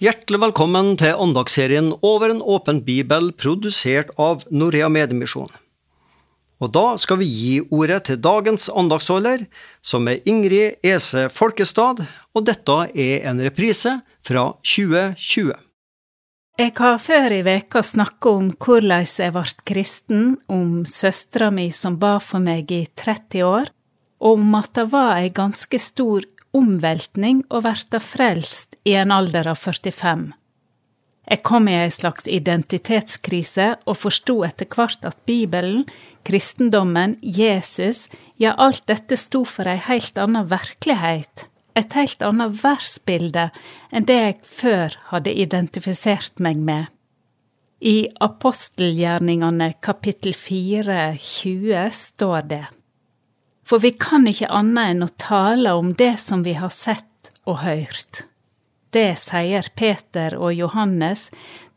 Hjertelig velkommen til andagsserien Over en åpen bibel, produsert av Norea Mediemisjon. Og da skal vi gi ordet til dagens andagsholder, som er Ingrid Ese Folkestad, og dette er en reprise fra 2020. Jeg har før i veka snakka om hvordan jeg ble kristen, om søstera mi som ba for meg i 30 år, og om at det var ei ganske stor omveltning å verta frelst i en alder av 45. Jeg kom i ei slags identitetskrise og forsto etter hvert at Bibelen, kristendommen, Jesus, ja, alt dette sto for ei heilt anna virkelighet, et heilt anna verdensbilde enn det jeg før hadde identifisert meg med. I apostelgjerningene kapittel 4, 20 står det. For vi kan ikke annet enn å tale om det som vi har sett og hørt. Det sier Peter og Johannes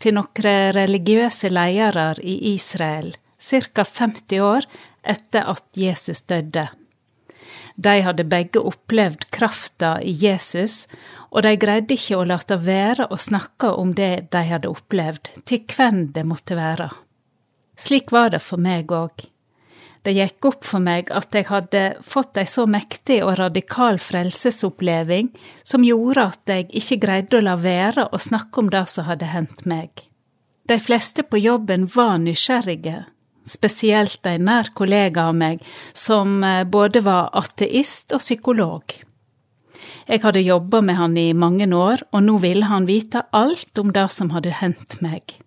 til noen religiøse ledere i Israel, ca 50 år etter at Jesus døde. De hadde begge opplevd krafta i Jesus, og de greide ikke å late være å snakke om det de hadde opplevd, til hvem det måtte være. Slik var det for meg òg. Det gikk opp for meg at jeg hadde fått ei så mektig og radikal frelsesoppleving som gjorde at jeg ikke greide å la være å snakke om det som hadde hendt meg. De fleste på jobben var nysgjerrige, spesielt en nær kollega av meg som eh, både var ateist og psykolog. Jeg hadde jobba med han i mange år, og nå ville han vite alt om det som hadde hendt meg.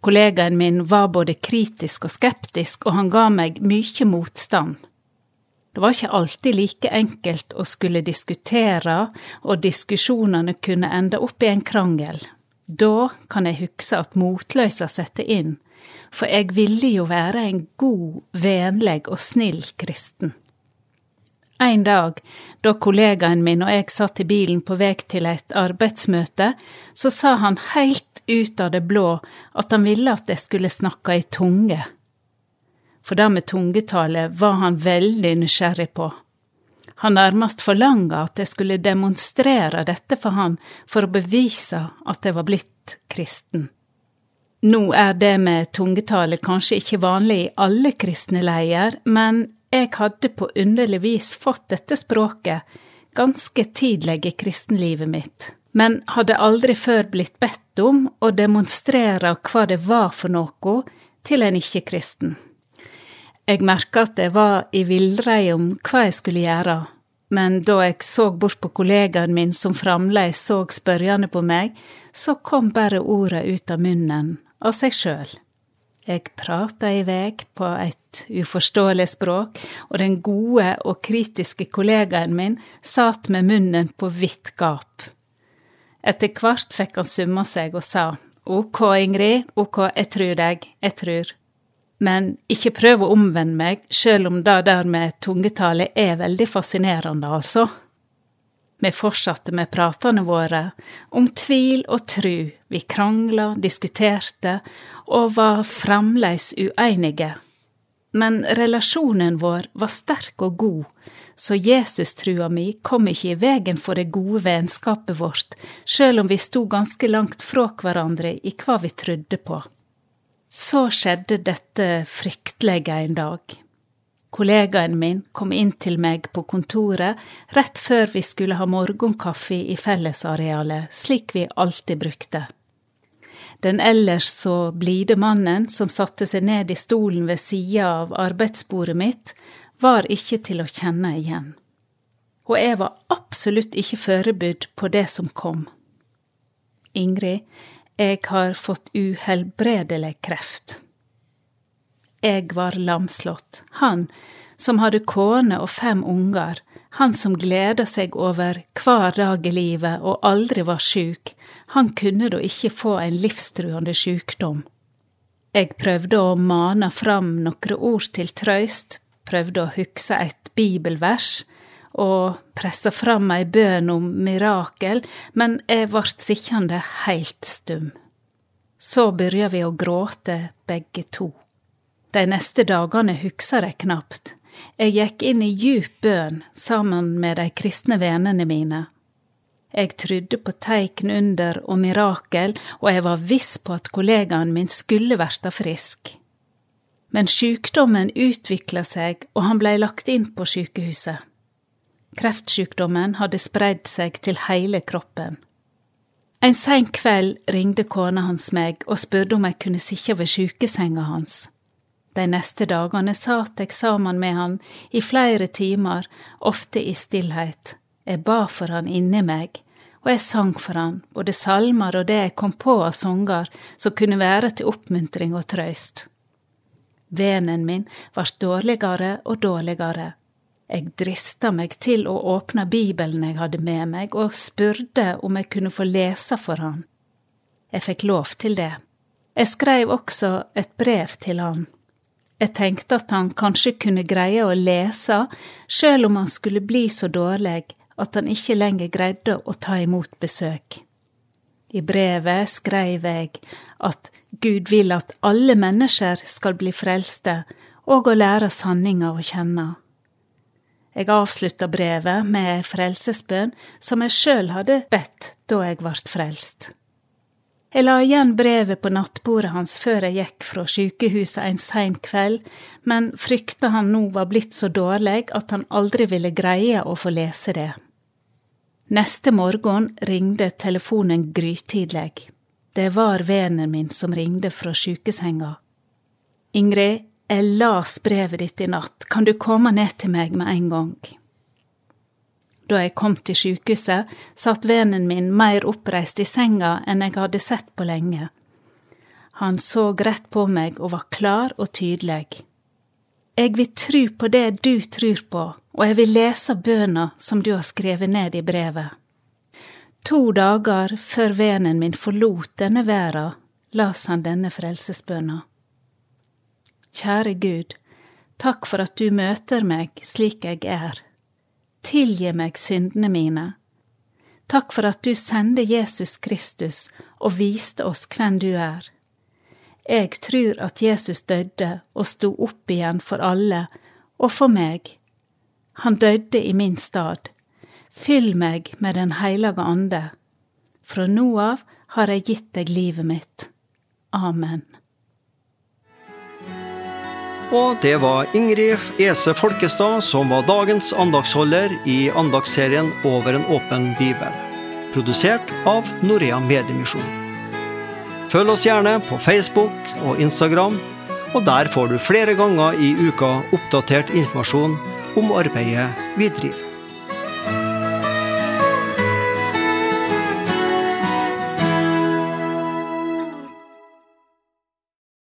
Kollegaen min var både kritisk og skeptisk, og han ga meg mye motstand. Det var ikke alltid like enkelt å skulle diskutere, og diskusjonene kunne ende opp i en krangel. Da kan jeg huske at motløysa sette inn, for jeg ville jo være en god, vennlig og snill kristen. En dag, da kollegaen min og jeg satt i bilen på vei til et arbeidsmøte, så sa han helt ut av det blå at han ville at jeg skulle snakke i tunge. For det med tungetale var han veldig nysgjerrig på. Han nærmest forlanga at jeg skulle demonstrere dette for han for å bevise at jeg var blitt kristen. Nå er det med tungetale kanskje ikke vanlig i alle kristne leier, men jeg hadde på underlig vis fått dette språket ganske tidlig i kristenlivet mitt, men hadde aldri før blitt bedt om å demonstrere hva det var for noe til en ikke-kristen. Jeg merka at jeg var i villrei om hva jeg skulle gjøre, men da jeg så bort på kollegaen min som fremdeles så spørjende på meg, så kom bare orda ut av munnen av seg sjøl. Jeg prata i vei på et uforståelig språk, og den gode og kritiske kollegaen min satt med munnen på vidt gap. Etter hvert fikk han summa seg og sa ok, Ingrid, ok, jeg trur deg, jeg trur. Men ikke prøv å omvende meg, sjøl om det der med tungetale er veldig fascinerende, altså. Vi fortsatte med pratene våre, om tvil og tru, vi krangla, diskuterte og var fremleis ueinige. Men relasjonen vår var sterk og god, så Jesus-trua mi kom ikke i vegen for det gode vennskapet vårt, sjøl om vi sto ganske langt fra hverandre i hva vi trudde på. Så skjedde dette fryktelige en dag. Kollegaen min kom inn til meg på kontoret rett før vi skulle ha morgenkaffe i fellesarealet, slik vi alltid brukte. Den ellers så blide mannen som satte seg ned i stolen ved sida av arbeidsbordet mitt, var ikke til å kjenne igjen. Og jeg var absolutt ikke forberedt på det som kom. Ingrid, jeg har fått uhelbredelig kreft. Jeg var lamslått. Han som hadde kone og fem unger, han som gleda seg over hver dag i livet og aldri var sjuk, han kunne da ikke få en livstruende sjukdom. Jeg prøvde å mane fram noen ord til trøyst, prøvde å hugse et bibelvers og pressa fram ei bøn om mirakel, men jeg vart sittende heilt stum. Så begynte vi å gråte, begge to. De neste dagene husker jeg knapt. Jeg gikk inn i djup bønn sammen med de kristne vennene mine. Jeg trodde på teikn under og mirakel, og jeg var viss på at kollegaen min skulle verta frisk. Men sykdommen utvikla seg, og han blei lagt inn på sykehuset. Kreftsykdommen hadde spredd seg til hele kroppen. En sein kveld ringde kona hans meg og spurte om jeg kunne sitte ved sykesenga hans. De neste dagene satt jeg sammen med han i flere timer, ofte i stillhet. Jeg ba for han inni meg, og jeg sang for han, både salmer og det jeg kom på av sanger som kunne være til oppmuntring og trøyst. Venen min vart dårligere og dårligere. Jeg drista meg til å åpne Bibelen jeg hadde med meg, og spurte om jeg kunne få lese for han. Jeg fikk lov til det. Jeg skrev også et brev til han. Jeg tenkte at han kanskje kunne greie å lese, sjøl om han skulle bli så dårlig at han ikke lenger greide å ta imot besøk. I brevet skrev jeg at Gud vil at alle mennesker skal bli frelste og å lære sanninga å kjenne. Jeg avslutta brevet med ei frelsesbønn som jeg sjøl hadde bedt da jeg vart frelst. Jeg la igjen brevet på nattbordet hans før jeg gikk fra sykehuset en sein kveld, men frykta han nå var blitt så dårlig at han aldri ville greie å få lese det. Neste morgen ringde telefonen grytidlig. Det var venen min som ringde fra sykesenga. Ingrid, jeg las brevet ditt i natt, kan du komme ned til meg med en gang? Da jeg kom til sykehuset, satt venen min mer oppreist i senga enn jeg hadde sett på lenge. Han så rett på meg og var klar og tydelig. Jeg vil tru på det du trur på, og jeg vil lese bøna som du har skrevet ned i brevet. To dager før venen min forlot denne verda, las han denne frelsesbøna. Kjære Gud, takk for at du møter meg slik jeg er. Tilgi meg syndene mine. Takk for at du sendte Jesus Kristus og viste oss hvem du er. Jeg tror at Jesus døde og sto opp igjen for alle, og for meg. Han døde i min stad. Fyll meg med Den hellige ande. Fra nå av har jeg gitt deg livet mitt. Amen. Og det var Ingrid Ese Folkestad som var dagens andagsholder i andagsserien Over en åpen bibel, produsert av Norea Mediemisjon. Følg oss gjerne på Facebook og Instagram, og der får du flere ganger i uka oppdatert informasjon om arbeidet vi driver.